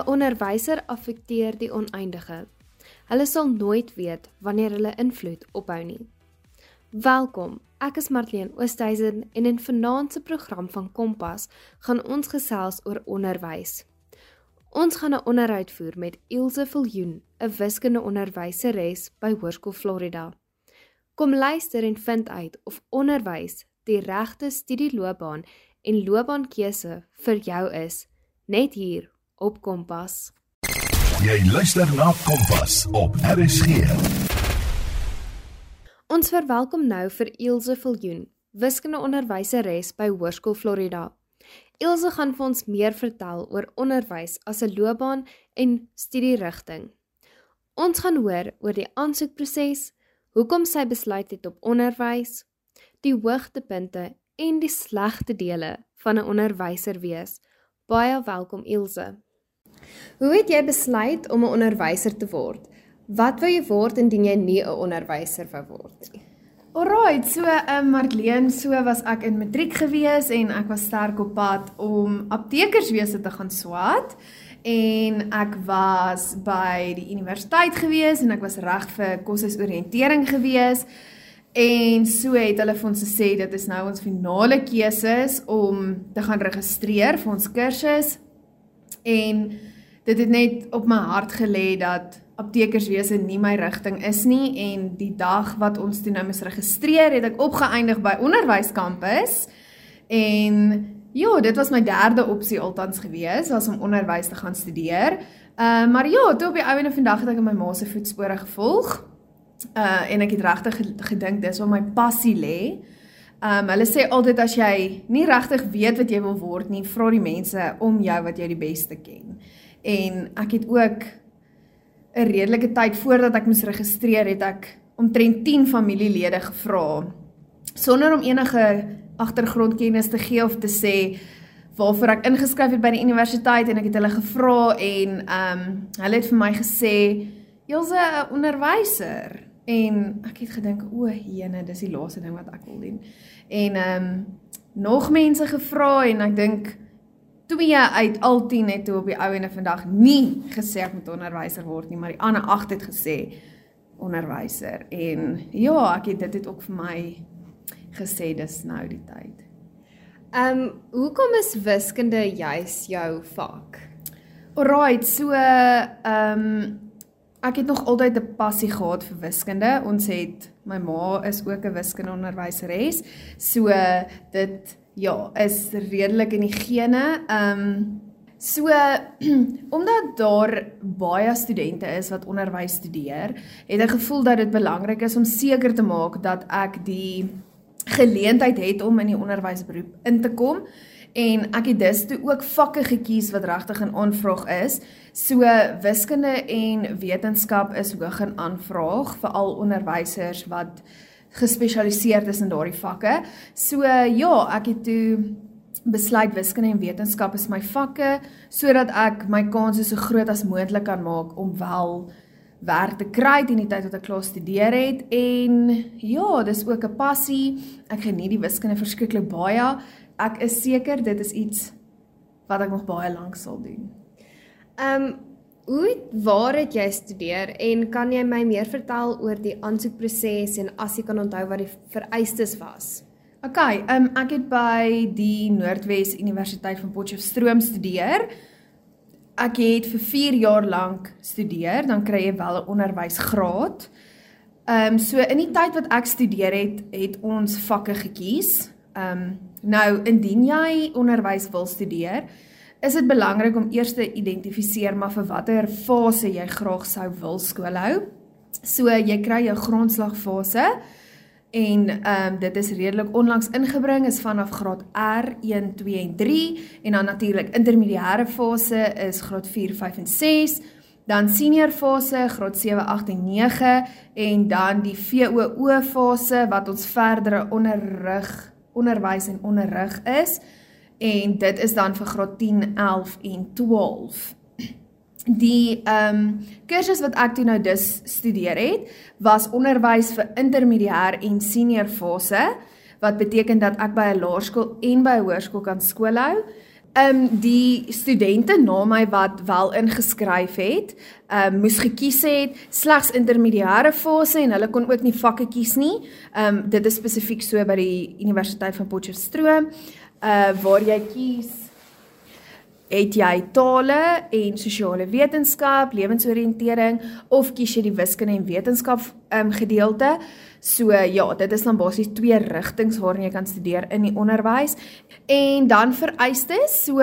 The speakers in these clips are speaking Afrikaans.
'n Onderwyser affekteer die oneindige. Hulle sal nooit weet wanneer hulle invloed ophou nie. Welkom. Ek is Marlene Oosthuizen en in vanaand se program van Kompas gaan ons gesels oor onderwys. Ons gaan 'n onderhoud voer met Ilse Viljoen, 'n wiskundeonderwyseres by Hoërskool Florida. Kom luister en vind uit of onderwys die regte studieloopbaan en loopbaankeuse vir jou is net hier op Kompas. Jy luister na Kompas op RSG. Ons verwelkom nou vir Ilse Viljoen, wiskundeonderwyseres by Hoërskool Florida. Ilse gaan vir ons meer vertel oor onderwys as 'n loopbaan en studierigting. Ons gaan hoor oor die aansoekproses, hoekom sy besluit het op onderwys, die hoogtepunte en die slegte dele van 'n onderwyser wees. Baie welkom Ilse. Hoe het jy besluit om 'n onderwyser te word? Wat wou jy word indien jy nie 'n onderwyser wou word nie? Alright, so ehm um, Marlene, so was ek in matriek gewees en ek was sterk op pad om aptekerswese te gaan swaat en ek was by die universiteit gewees en ek was reg vir koshuisoriëntering gewees. En so het hulle vir ons gesê dit is nou ons finale keuses om te gaan registreer vir ons kursus. En dit het net op my hart gelê dat aptekerswese nie my rigting is nie en die dag wat ons toe nou moes registreer, het ek opgeëindig by onderwyskampus. En ja, dit was my derde opsie altans gewees, was om onderwys te gaan studeer. Uh maar ja, toe op die ou en vandag het ek in my ma se voetspore gevolg uh en ek het regtig gedink dis waar my passie lê. Um hulle sê altyd as jy nie regtig weet wat jy wil word nie, vra die mense om jou wat jy die beste ken. En ek het ook 'n redelike tyd voordat ek moes registreer, het ek omtrent 10 familielede gevra sonder om enige agtergrondkennis te gee of te sê waarvoor ek ingeskryf het by die universiteit en ek het hulle gevra en um hulle het vir my gesê jy's 'n onderwyser En ek het gedink, o, jene, dis die laaste ding wat ek wil doen. En ehm um, nog mense gevra en ek dink twee uit al 10 het toe op die ou ene vandag nie gesê ek moet onderwyser word nie, maar die ander 8 het gesê onderwyser. En ja, ek het dit het ook vir my gesê dis nou die tyd. Ehm um, hoekom is wiskunde juis jou vak? Alraight, so ehm um, Ek het nog altyd 'n passie gehad vir wiskunde. Ons het my ma is ook 'n wiskundeonderwyseres. So dit ja, is redelik in die gene. Ehm um, so omdat daar baie studente is wat onderwys studeer, het ek gevoel dat dit belangrik is om seker te maak dat ek die geleentheid het om in die onderwysberoep in te kom en ek het dus toe ook vakke gekies wat regtig in aanvraag is. So wiskunde en wetenskap is hoog in aanvraag vir al onderwysers wat gespesialiseerd is in daardie vakke. So ja, ek het toe besluit wiskunde en wetenskap is my vakke sodat ek my kansse so groot as moontlik kan maak om wel werk te kry in die tyd wat ek klaar studeer het en ja, dis ook 'n passie. Ek geniet die wiskunde verskriklik baie ek is seker dit is iets wat ek nog baie lank sal doen. Ehm um, hoe waar het jy studeer en kan jy my meer vertel oor die aansoekproses en as jy kan onthou wat die vereistes was? OK, ehm um, ek het by die Noordwes Universiteit van Potchefstroom studeer. Ek het vir 4 jaar lank studeer, dan kry jy wel 'n onderwysgraad. Ehm um, so in die tyd wat ek studeer het, het ons vakke gekies. Ehm um, nou indien jy onderwys wil studeer, is dit belangrik om eers te identifiseer maar vir watter fase jy graag sou wil skool hou. So jy kry jou grondslagfase en ehm um, dit is redelik onlangs ingebring is vanaf graad R 1, 2 en 3 en dan natuurlik intermediêre fase is graad 4, 5 en 6 dan senior fase graad 7, 8 en 9 en dan die VOO fase wat ons verdere onderrig onderwys en onderrig is en dit is dan vir graad 10, 11 en 12. Die ehm um, kursus wat ek toe nou dus studeer het, was onderwys vir intermediêr en senior fase wat beteken dat ek by 'n laerskool en by 'n hoërskool kan skool hou Ehm um, die studente na my wat wel ingeskryf het, ehm um, moes gekies het slegs intermediêre fase en hulle kon ook nie vakke kies nie. Ehm um, dit is spesifiek so by die Universiteit van Potchefstroom, uh waar jy kies het jy tale en sosiale wetenskap, lewensoriëntering of kies jy die wiskunde en wetenskap um, gedeelte? So ja, dit is dan basies twee rigtings waarin jy kan studeer in die onderwys. En dan vereistes, so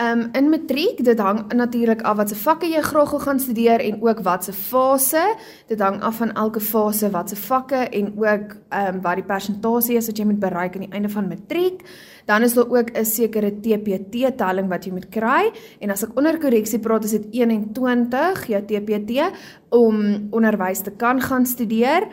Um in matriek, dit hang natuurlik af watse vakke jy graag wil gaan studeer en ook watse fase. Dit hang af van elke fase watse vakke en ook um wat die persentasie is wat jy moet bereik aan die einde van matriek. Dan is daar ook 'n sekere TPT telling wat jy moet kry en as ek onder korreksie praat is dit 21 jou TPT om onderwys te kan gaan studeer.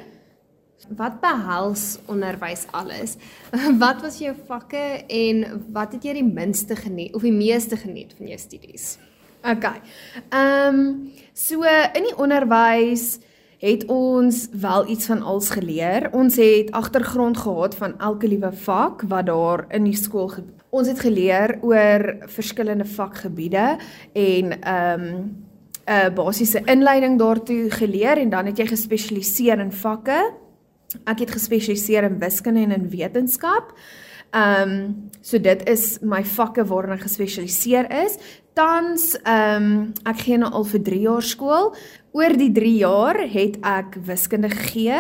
Wat behels onderwys alles? Wat was jou vakke en wat het jy die minste geniet of die meeste geniet van jou studies? OK. Ehm um, so in die onderwys het ons wel iets van als geleer. Ons het agtergrond gehad van elke liewe vak wat daar in die skool ons het geleer oor verskillende vakgebiede en ehm um, 'n basiese inleiding daartoe geleer en dan het jy gespesialiseer in vakke. Ek het gespesialiseer in wiskunde en in wetenskap. Ehm um, so dit is my vakke waarin ek gespesialiseer is. Tans ehm um, ek gee nou al vir 3 jaar skool. Oor die 3 jaar het ek wiskunde gegee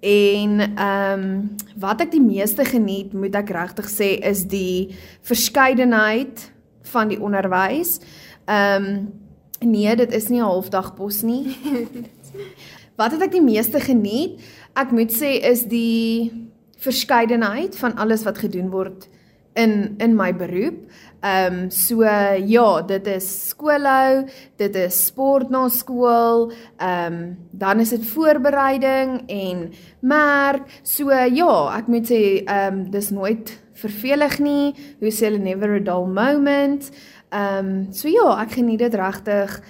en ehm um, wat ek die meeste geniet, moet ek regtig sê, is die verskeidenheid van die onderwys. Ehm um, nee, dit is nie 'n halfdagpos nie. wat het ek die meeste geniet? Ek moet sê is die verskeidenheid van alles wat gedoen word in in my beroep. Ehm um, so ja, dit is skoolhou, dit is sport na skool, ehm um, dan is dit voorbereiding en merk. So ja, ek moet sê ehm um, dis nooit vervelig nie. Hoe sê hulle never a dull moment. Ehm um, so ja, ek geniet dit regtig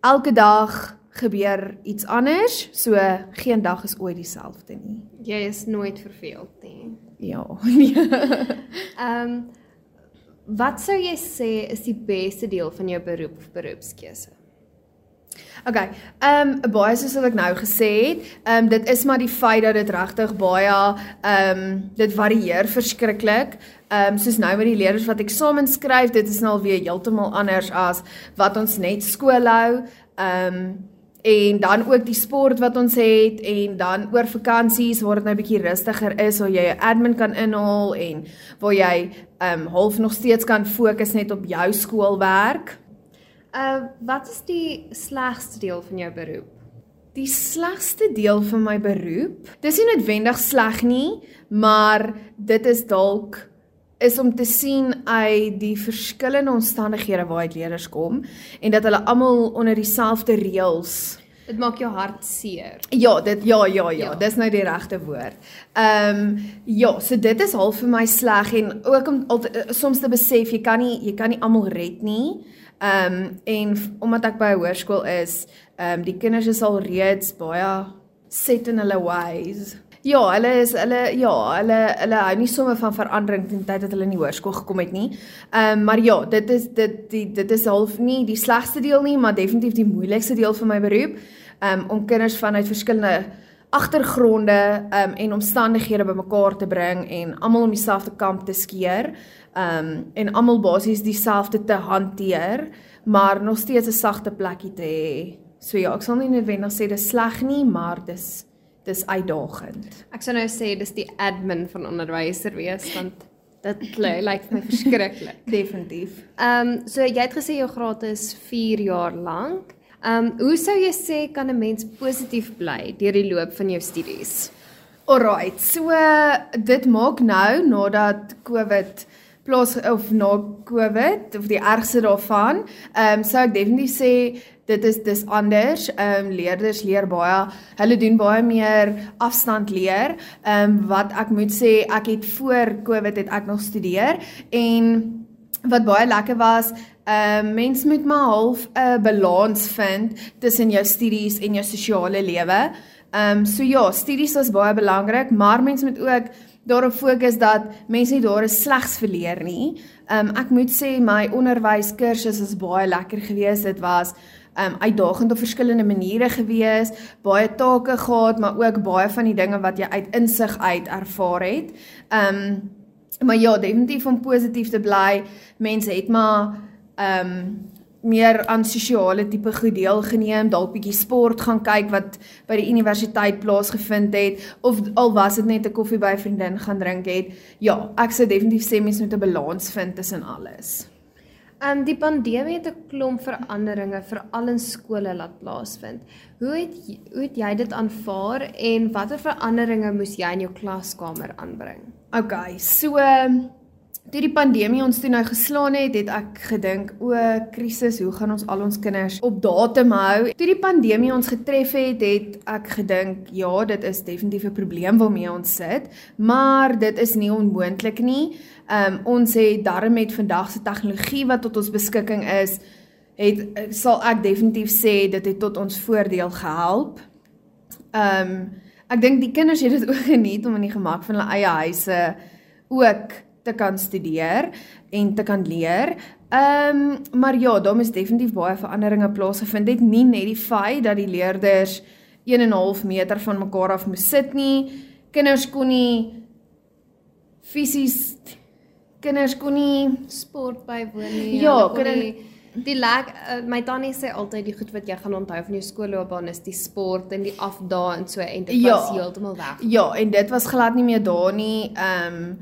elke dag gebeur iets anders. So geen dag is ooit dieselfde nie. Jy is nooit verveeld nie. Ja. Ehm um, wat sou jy sê is die beste deel van jou beroep of beroepskeuse? OK. Ehm um, baie soos wat ek nou gesê het, ehm um, dit is maar die feit dat dit regtig baie ehm um, dit varieer verskriklik. Ehm um, soos nou met die leerders wat eksamen skryf, dit is nou weer heeltemal anders as wat ons net skool hou. Ehm um, en dan ook die sport wat ons het en dan oor vakansies waar dit nou bietjie rustiger is waar jy 'n admin kan inhaal en waar jy ehm um, half nog steeds kan fokus net op jou skoolwerk. Uh wat is die slegste deel van jou beroep? Die slegste deel van my beroep, dis nie noodwendig sleg nie, maar dit is dalk is om te sien uit die verskillende omstandighede waaruit leerders kom en dat hulle almal onder dieselfde reëls dit maak jou hart seer. Ja, dit ja ja ja, ja. dis nou die regte woord. Ehm um, ja, so dit is half vir my sleg en ook om al, soms te besef jy kan nie jy kan nie almal red nie. Ehm um, en omdat ek by 'n hoërskool is, ehm um, die kinders is al reeds baie set in hulle ways. Ja, hulle is hulle ja, hulle hulle hou nie sommer van verandering teen tyd dat hulle in die hoërskool gekom het nie. Ehm um, maar ja, dit is dit die dit is half nie die slegste deel nie, maar definitief die moeilikste deel van my beroep. Ehm um, om kinders vanuit verskillende agtergronde ehm um, en omstandighede bymekaar te bring en almal om dieselfde kamp te skeer. Ehm um, en almal basies dieselfde te hanteer, maar nog steeds 'n sagte plekkie te hê. So ja, ek sal nie noodwendig sê dis sleg nie, maar dis dis uitdagend. Ek sou nou sê dis die admin van onderwyser wees want dit lyk like my verskriklik. Definitief. Ehm um, so jy het gesê jou graad is 4 jaar lank. Ehm um, hoe sou jy sê kan 'n mens positief bly deur die loop van jou studies? Alraight. So dit maak nou nadat COVID plaas of na COVID of die ergste daarvan, ehm um, sou ek definitief sê dit is dis anders. Ehm um, leerders leer baie. Hulle doen baie meer afstand leer. Ehm um, wat ek moet sê, ek het voor Covid het ek nog studeer en wat baie lekker was, ehm uh, mens moet maar half 'n balans vind tussen jou studies en jou sosiale lewe. Ehm um, so ja, studies is baie belangrik, maar mens moet ook daarop fokus dat mense nie daar is slegs verleer nie. Um ek moet sê my onderwyskursus is baie lekker geweest. Dit was um uitdagend op verskillende maniere gewees, baie take gehad, maar ook baie van die dinge wat jy uit insig uit ervaar het. Um maar ja, definitief om positief te bly. Mense het maar um meer aan sosiale tipe goed deelgeneem, dalk bietjie sport gaan kyk wat by die universiteit plaasgevind het of al was dit net 'n koffie by 'n vriendin gaan drink het. Ja, ek sou definitief sê mense moet 'n balans vind tussen alles. Ehm um, die pandemie het 'n klomp veranderinge veral in skole laat plaasvind. Hoe het hoe het jy dit aanvaar en watter veranderinge moes jy in jou klaskamer aanbring? Okay, so toe die pandemie ons toe nou geslaan het, het ek gedink, o, krisis, hoe gaan ons al ons kinders op datum hou? Toe die pandemie ons getref het, het ek gedink, ja, dit is definitief 'n probleem waarmee ons sit, maar dit is nie onmoontlik nie. Um ons het darm met vandag se tegnologie wat tot ons beskikking is, het sal ek definitief sê dit het tot ons voordeel gehelp. Um ek dink die kinders het dit ook geniet om in die gemak van hulle eie huise ook te kan studeer en te kan leer. Ehm um, maar ja, daar is definitief baie veranderinge plaasgevind. Dit nie net die feit dat die leerders 1 en 'n half meter van mekaar af moes sit nie. Kinders kon nie fisies kinders kon nie sport bywoon nie. Ja, kinders nie Die lag uh, my tannie sê altyd die goed wat jy gaan onthou van jou skoolloopbaan is die sport en die afdae en so en dit ja, was heeltemal weg. Ja, en dit was glad nie meer daar nie. Ehm um,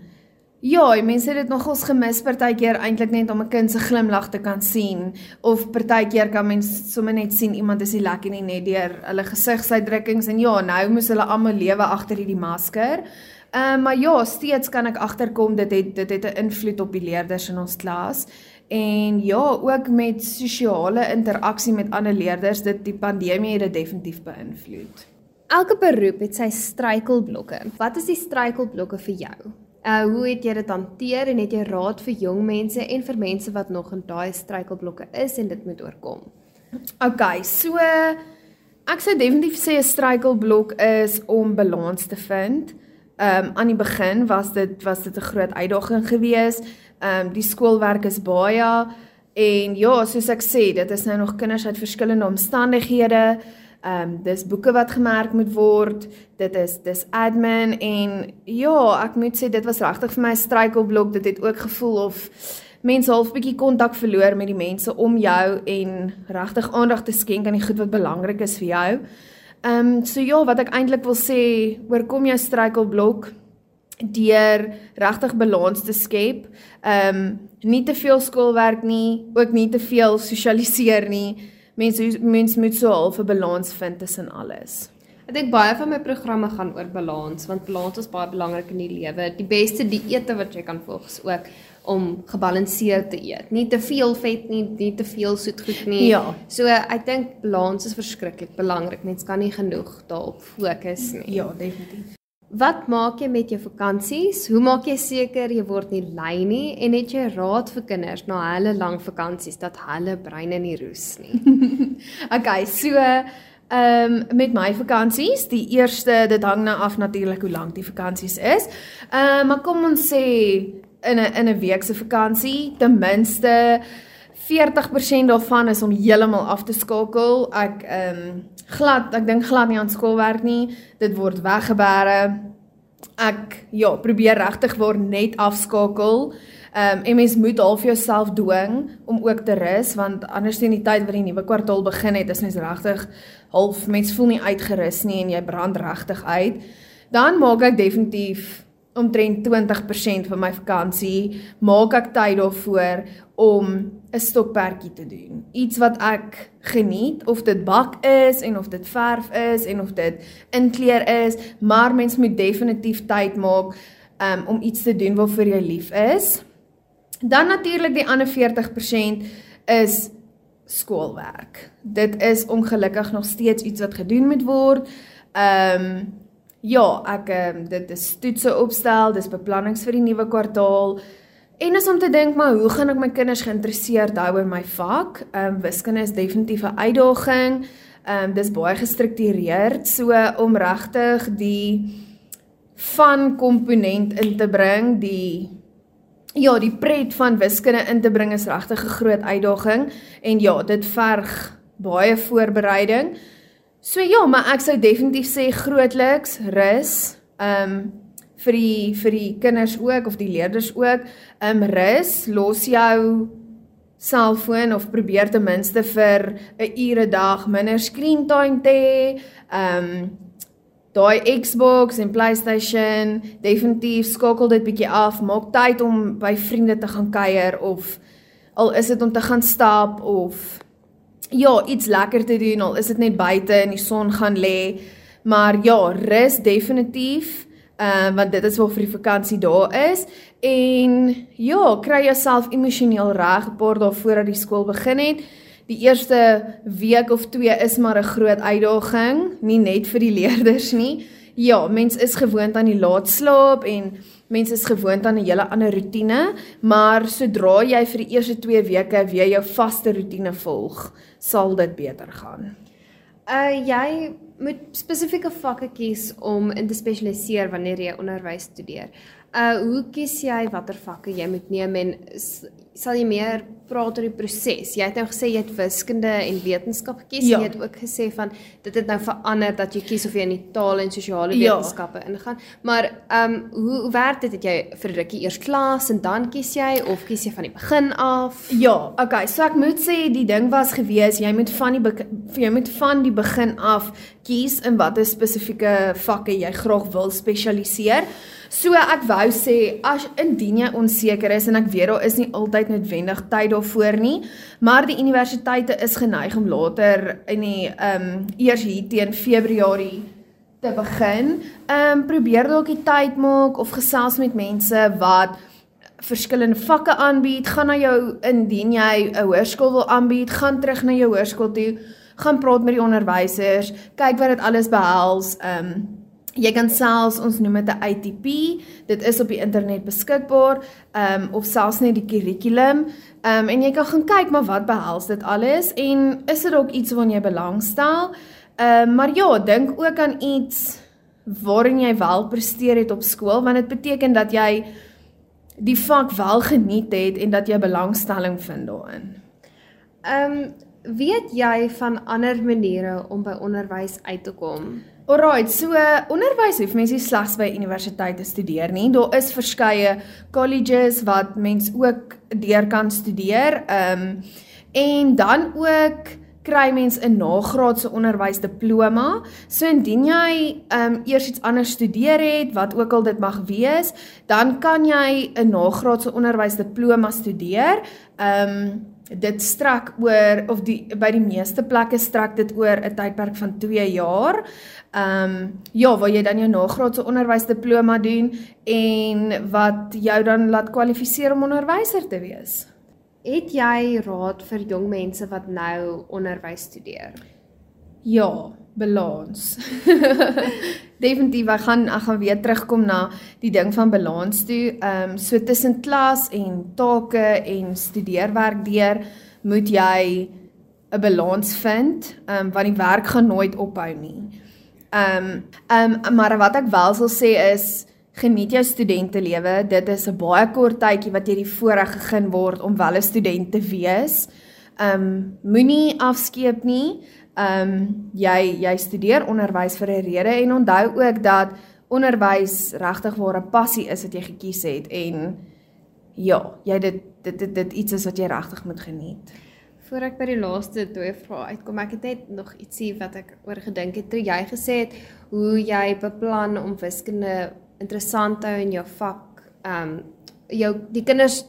Ja, mense het dit nogals gemis partykeer eintlik net om 'n kind se glimlag te kan sien of partykeer kan mens sommer net sien iemand is nie lekker nie net deur hulle gesigsuitdrukkings en ja, nou moet hulle almal lewe agter hierdie masker. Ehm uh, maar ja, steeds kan ek agterkom dit het dit het 'n invloed op die leerders in ons klas. En ja, ook met sosiale interaksie met ander leerders, dit die pandemie het dit definitief beïnvloed. Elke beroep het sy struikelblokke. Wat is die struikelblokke vir jou? Uh hoe het jy dit hanteer en het jy raad vir jong mense en vir mense wat nog in daai struikelblokke is en dit moet oorkom? OK, so ek sou definitief sê 'n struikelblok is om balans te vind. Um aan die begin was dit was dit 'n groot uitdaging geweest. Um die skoolwerk is baie en ja, soos ek sê, dit is nou nog kinders uit verskillende omstandighede. Ehm um, dis boeke wat gemerk moet word. Dit is dis admin en ja, ek moet sê dit was regtig vir my 'n struikelblok. Dit het ook gevoel of mense half bietjie kontak verloor met die mense om jou en regtig aandag te skenk aan die goed wat belangrik is vir jou. Ehm um, so ja, wat ek eintlik wil sê, oorkom jou struikelblok deur regtig balans te skep. Ehm um, nie te veel skoolwerk nie, ook nie te veel sosialiseer nie mense mense moet so half 'n balans vind tussen alles. Ek dink baie van my programme gaan oor balans want balans is baie belangrik in die lewe. Die beste dieete wat jy kan volg is ook om gebalanseerd te eet. Nie te veel vet nie, nie te veel soetgoed nie. Ja. So ek dink balans is verskriklik belangrik. Mens kan nie genoeg daarop fokus nie. Ja, definitief. Wat maak jy met jou vakansies? Hoe maak jy seker jy word nie lui nie en het jy raad vir kinders na hulle lang vakansies dat hulle breine nie roes nie? okay, so ehm um, met my vakansies, die eerste dit hang nou af natuurlik hoe lank die vakansies is. Ehm um, maar kom ons sê in 'n in 'n week se vakansie, ten minste 40% daarvan is om heeltemal af te skakel. Ek ehm um, glad, ek dink glad nie aan skoolwerk nie. Dit word weggebere. Ek ja, probeer regtig word net afskakel. Ehm um, en mens moet half jouself dwing om ook te rus want anders teen die tyd wat die nuwe kwartaal begin het, is mens regtig half mens voel nie uitgerus nie en jy brand regtig uit. Dan maak ek definitief omtrent 20% van my vakansie maak ek tyd daarvoor om 'n stokperdjie te doen. Iets wat ek geniet of dit bak is en of dit verf is en of dit inkleer is, maar mens moet definitief tyd maak um, om iets te doen waarvoor jy lief is. Dan natuurlik die ander 40% is skoolwerk. Dit is ongelukkig nog steeds iets wat gedoen moet word. Ehm um, Ja, ek ehm dit is toetse opstel, dis beplannings vir die nuwe kwartaal. En is om te dink maar hoe gaan ek my kinders geïnteresseerd hou in my vak? Ehm um, wiskunde is definitief 'n uitdaging. Ehm um, dis baie gestruktureerd, so om regtig die van komponent in te bring, die ja, die pret van wiskunde in te bring is regtig 'n groot uitdaging en ja, dit verg baie voorbereiding. So ja, maar ek sou definitief sê grootliks rus. Ehm um, vir die vir die kinders ook of die leerders ook. Ehm um, rus, los jou selfoon of probeer ten minste vir 'n ure dag minder screen time te hê. Ehm um, daai Xbox en PlayStation, definitief skakel dit bietjie af, maak tyd om by vriende te gaan kuier of al is dit om te gaan stap of ja, iets lekker te doen, al is dit net buite in die son gaan lê. Maar ja, rus definitief. Ehm uh, want dit is waar vir die vakansie daar is en ja, kry jouself emosioneel reg 'n paar dae voordat die skool begin het. Die eerste week of 2 is maar 'n groot uitdaging, nie net vir die leerders nie. Ja, mens is gewoond aan die laat slaap en mens is gewoond aan 'n hele ander rotine, maar sodra jy vir die eerste 2 weke weer jou vaste rotine volg, sal dit beter gaan. Uh jy moet spesifieke vakke kies om in te spesialiseer wanneer jy onderwys studeer. Uh hoe kies jy watter vakke jy moet neem en sal jy meer praat oor die proses? Jy het nou gesê jy het wiskunde en wetenskap gekies. Ja. Jy het ook gesê van dit het nou verander dat jy kies of jy in die taal en sosiale ja. wetenskappe ja. ingaan. Maar ehm um, hoe, hoe werk dit? Het jy vir rukkie eers klas en dan kies jy of kies jy van die begin af? Ja, okay. So ek moet sê die ding was gewees jy moet van die jy moet van die begin af kies in watter spesifieke vakke jy graag wil spesialiseer. So ek wou sê as indien jy onseker is en ek weet daar is nie altyd noodwendig tyd daarvoor nie, maar die universiteite is geneig om later in die ehm um, eers hier teen Februarie te begin. Ehm um, probeer dalk die tyd maak of gesels met mense wat verskillende vakke aanbied. Gaan na jou indien jy 'n hoërskool wil aanbied, gaan terug na jou hoërskool toe, gaan praat met die onderwysers, kyk wat dit alles behels. Ehm um, Jy kan selfs ons noem dit 'n ITP. Dit is op die internet beskikbaar, ehm um, of selfs net die kurrikulum. Ehm um, en jy kan gaan kyk maar wat behels dit alles en is dit dalk iets waarna jy belangstel? Ehm um, maar ja, dink ook aan iets waarin jy wel presteer het op skool want dit beteken dat jy die vak wel geniet het en dat jy belangstelling vind daarin. Ehm um, weet jy van ander maniere om by onderwys uit te kom? Alraai, so onderwys hoef mense nie slegs by universiteite studeer nie. Daar is verskeie colleges wat mens ook deur kan studeer. Ehm um, en dan ook kry mens 'n nagraadse onderwys diploma. So indien jy ehm um, eers iets anders studeer het, wat ook al dit mag wees, dan kan jy 'n nagraadse onderwys diploma studeer. Ehm um, dit strek oor of die by die meeste plekke strek dit oor 'n tydperk van 2 jaar. Ehm um, ja, waar jy dan jou nagraadse onderwysdiploma doen en wat jou dan laat kwalifiseer om onderwyser te wees. Het jy raad vir jong mense wat nou onderwys studeer? Ja, balans. Definitief, ek gaan ek gaan weer terugkom na die ding van balans toe. Ehm um, so tussen klas en take en studeerwerk deur moet jy 'n balans vind, ehm um, want die werk gaan nooit ophou nie. Ehm um, ehm um, maar wat ek wel sal sê is geniet jou studentelewe. Dit is 'n baie kort tydjie wat jy die voorreg gegee word om wel 'n student te wees. Ehm um, moenie afskeep nie ehm um, jy jy studeer onderwys vir 'n rede en onthou ook dat onderwys regtig waar 'n passie is wat jy gekies het en ja, jy dit dit dit, dit iets is wat jy regtig moet geniet. Voor ek by die laaste twee vrae uitkom, ek het net nog ietsie wat ek oor gedink het toe jy gesê het hoe jy beplan om wiskunde interessant hou in jou vak. Ehm um, jou die kinders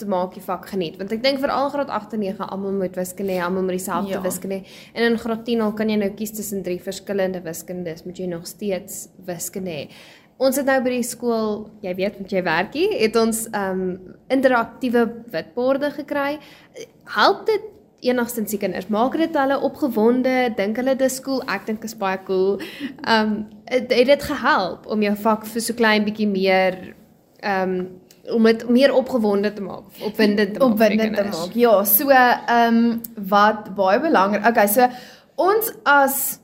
te maak die vak geniet want ek dink vir al graad 8 en 9 almal moet wiskunde hê, almal moet dieselfde ja. wiskunde hê. En in graad 10 al kan jy nou kies tussen drie verskillende wiskundes, moet jy nog steeds wiskunde hê. Ons het nou by die skool, jy weet want jy werk hier, het ons um interaktiewe witborde gekry. Help dit enigstens die kinders? Maak dit hulle opgewonde? Dink hulle dis cool? Ek dink is baie cool. Um het, het dit gehelp om jou vak vir so klein bietjie meer um om dit meer opgewonde te maak, opwindend te maak. Opwindend te maak. Ja, so ehm um, wat baie belangrik. Okay, so ons as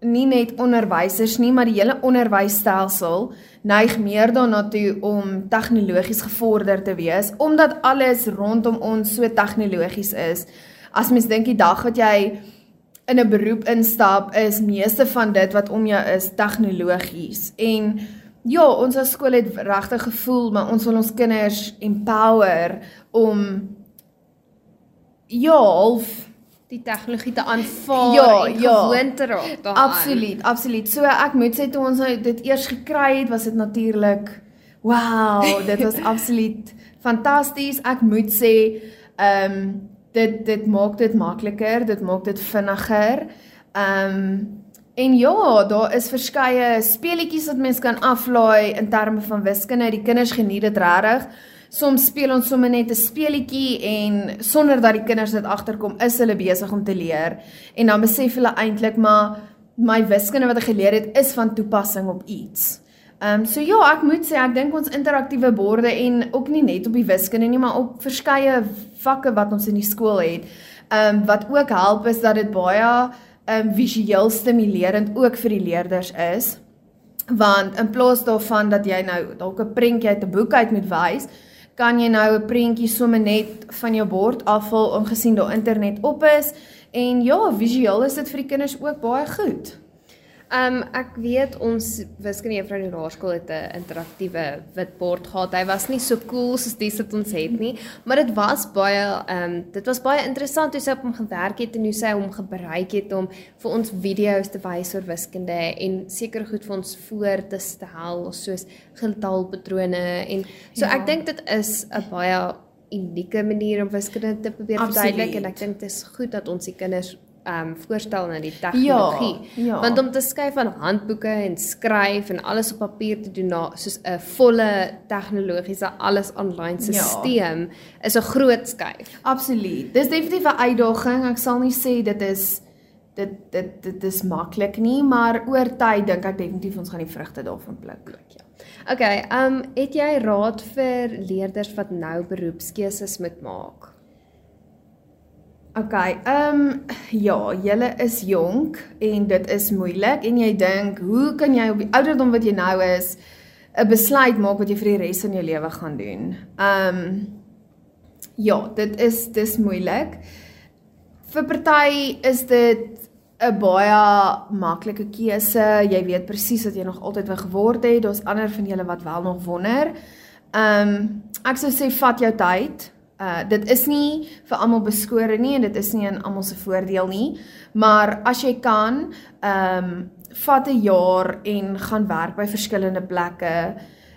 nie net onderwysers nie, maar die hele onderwysstelsel neig meer daarna toe om tegnologies gevorder te wees omdat alles rondom ons so tegnologies is. As mens dink die dag wat jy in 'n beroep instap, is meeste van dit wat om jou is tegnologies. En ja, ons as skool het regtig gevoel, maar ons wil ons kinders empower om ja, half die tegnologie te aanvaar Ja, en ja. gewoon te raak daaraan. Absoluut, absoluut. So ek moet sê toe ons nou dit eers gekry het, was dit natuurlik wow, dit was absoluut fantasties. Ek moet sê ehm um, dit dit maak dit makliker, dit maak dit vinniger. Ehm um, en ja, daar is verskeie speletjies wat mens kan aflaai in terme van wiskunde. Die kinders geniet dit regtig. Soms speel ons sommer net 'n speletjie en sonder dat die kinders dit agterkom, is hulle besig om te leer en dan besef hulle eintlik maar my wiskunde wat ek geleer het is van toepassing op iets. Ehm um, so ja, ek moet sê ek dink ons interaktiewe borde en ook nie net op die wiskunde nie, maar op verskeie vakke wat ons in die skool het, ehm um, wat ook help is dat dit baie um, visueel stimulerend ook vir die leerders is. Want in plaas daarvan dat jy nou dalk 'n prentjie uit 'n boek uit moet wys, kan jy nou 'n prentjie sommer net van jou bord afval aangesien daar internet op is en ja, visueel is dit vir die kinders ook baie goed. Um ek weet ons wiskunde juffrou in die laerskool het 'n interaktiewe witbord gehad. Hy was nie so cool soos dis wat ons het nie, maar dit was baie um dit was baie interessant hoe sy op hom gewerk het en hoe sy hom gebruik het om vir ons video's te wys oor wiskunde en seker goed vir ons voor te stel soos getalpatrone en so Ja. ek dink dit is 'n baie unieke manier om wiskunde te probeer verduidelik en ek dink dit is goed dat ons die kinders um voorstel na die tegnologie. Ja, ja. Want om te skryf aan handboeke en skryf en alles op papier te doen na soos 'n volle tegnologiese alles aanlyn Ja. stelsel is 'n groot skuif. Absoluut. Dis definitief 'n uitdaging. Ek sal nie sê dit is dit dit dit is maklik nie, maar oor tyd dink ek definitief ons gaan die vrugte daarvan pluk. Ja. Okay, um het jy raad vir leerders wat nou beroepskeuses moet maak? Okay, ehm um, ja, julle is jonk en dit is moeilik en jy dink, hoe kan jy op die ouderdom wat jy nou is 'n besluit maak wat jy vir die res van jou lewe gaan doen? Ehm um, ja, dit is dis moeilik. Vir party is dit 'n baie maklike keuse. Jy weet presies wat jy nog altyd wou geword het. Daar's ander van julle wat wel nog wonder. Ehm um, ek sou sê vat jou tyd. Uh dit is nie vir almal beskore nie en dit is nie in almal se voordeel nie, maar as jy kan, ehm um, vat 'n jaar en gaan werk by verskillende plekke.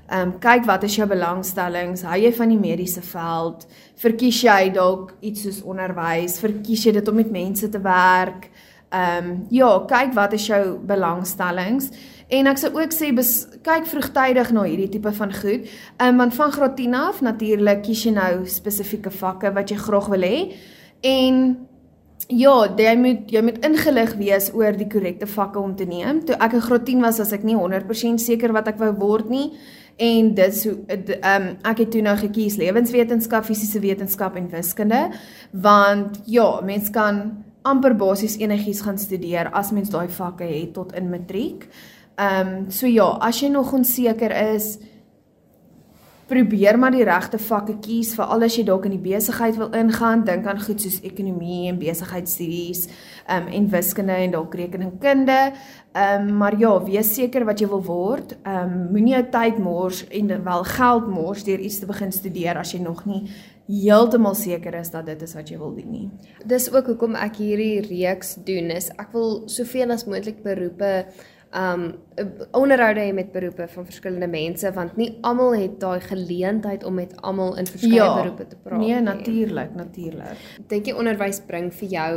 Ehm um, kyk wat is jou belangstellings? Hou jy van die mediese veld? Verkies jy dalk iets soos onderwys? Verkies jy dit om met mense te werk? Ehm um, ja, kyk wat is jou belangstellings? En ek sou ook sê bes, kyk vroegtydig na hierdie tipe van goed. Ehm um, want van graad 10 af natuurlik kies jy nou spesifieke vakke wat jy graag wil hê. En ja, jy moet jy moet ingelig wees oor die korrekte vakke om te neem. Toe ek in graad 10 was, was ek nie 100% seker wat ek wou word nie. En dit so ehm um, ek het toe nou gekies lewenswetenskap, fisiese wetenskap en wiskunde want ja, mens kan amper basies enigiets gaan studeer as mens daai vakke het tot in matriek. Ehm um, so ja, as jy nog onseker is, probeer maar die regte vakke kies veral as jy dalk in die besigheid wil ingaan, dink aan goed soos ekonomie en besigheidstudies, ehm um, en wiskunde en dalk rekeningkunde. Ehm um, maar ja, wees seker wat jy wil word. Ehm um, moenie jou tyd mors en wel geld mors deur iets te begin studeer as jy nog nie heeltemal seker is dat dit is wat jy wil doen nie. Dis ook hoekom ek hierdie reeks doen is ek wil soveel as moontlik beroepe um onderhoude hê met beroepe van verskillende mense want nie almal het daai geleentheid om met almal in verskeie Ja, beroepe te praat Nee, natuurlik, natuurlik. Dink jy onderwys bring vir jou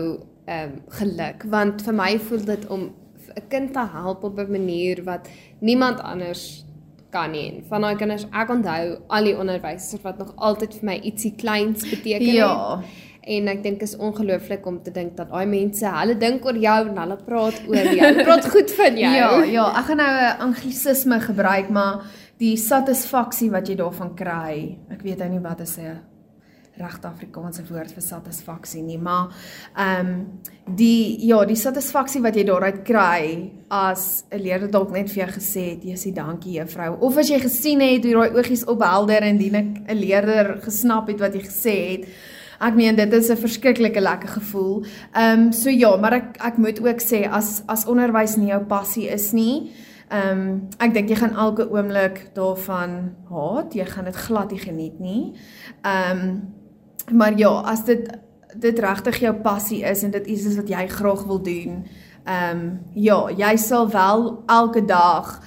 um geluk want vir my voel dit om 'n kind te help op 'n manier wat niemand anders kan nie. En Van daai kinders, ek onthou al die onderwysers wat nog altyd vir my ietsie kleins beteken Ja. het. En ek dink is ongelooflik om te dink dat daai mense, hulle dink oor jou en hulle praat oor jou. Hulle praat goed van jou. Ja, ja, ek gaan nou 'n anglisisme gebruik, maar die satisfaksie wat jy daarvan kry. Ek weet nou nie wat is 'n regte Afrikaanse woord vir satisfaksie nie, maar ehm um, die ja, die satisfaksie wat jy daaruit kry as 'n leerder dalk net vir jou gesê het, "Jessie, dankie juffrou." Of as jy gesien het hoe daai oogies ophelder indien ek 'n leerder gesnap het wat jy gesê het. Ek meen dit is 'n verskriklike lekker gevoel. Ehm um, so ja, maar ek ek moet ook sê as as onderwys nie jou passie is nie, Ehm um, ek dink jy gaan elke oomblik daarvan haat, jy gaan dit glad nie geniet nie. Ehm um, maar ja, as dit dit regtig jou passie is en dit iets is wat jy graag wil doen, ehm um, ja, jy sal wel elke dag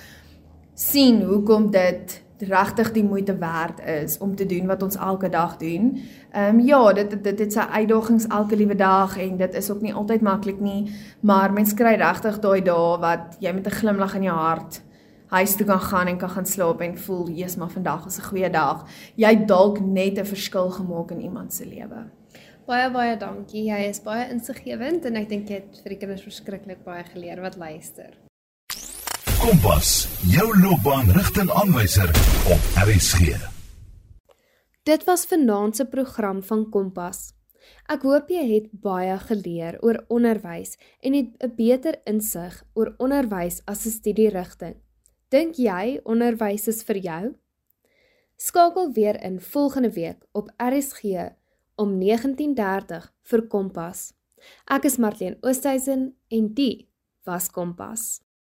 sien hoekom dit regtig die moeite werd is om te doen wat ons elke dag doen. Ehm um, ja, dit dit dit sy uitdagings elke liewe dag en dit is ook nie altyd maklik nie, maar mens kry regtig daai dae wat jy met 'n glimlag in jou hart huis toe kan gaan en kan gaan slaap en voel jy's maar vandag is 'n goeie dag. Jy dalk net 'n verskil gemaak in iemand se lewe. Baie baie dankie. Jy is baie insiggewend en ek dink jy het vir die kinders verskriklik baie geleer wat luister. Kompas, jou loopbaanrigtingaanwyser op RSG. Dit was vanaand se program van Kompas. Ek hoop jy het baie geleer oor onderwys en het 'n beter insig oor onderwys as 'n studierigting. Dink jy onderwys is vir jou? Skakel weer in volgende week op RSG om 19:30 vir Kompas. Ek is Marlene Oosthuizen en die was Kompas.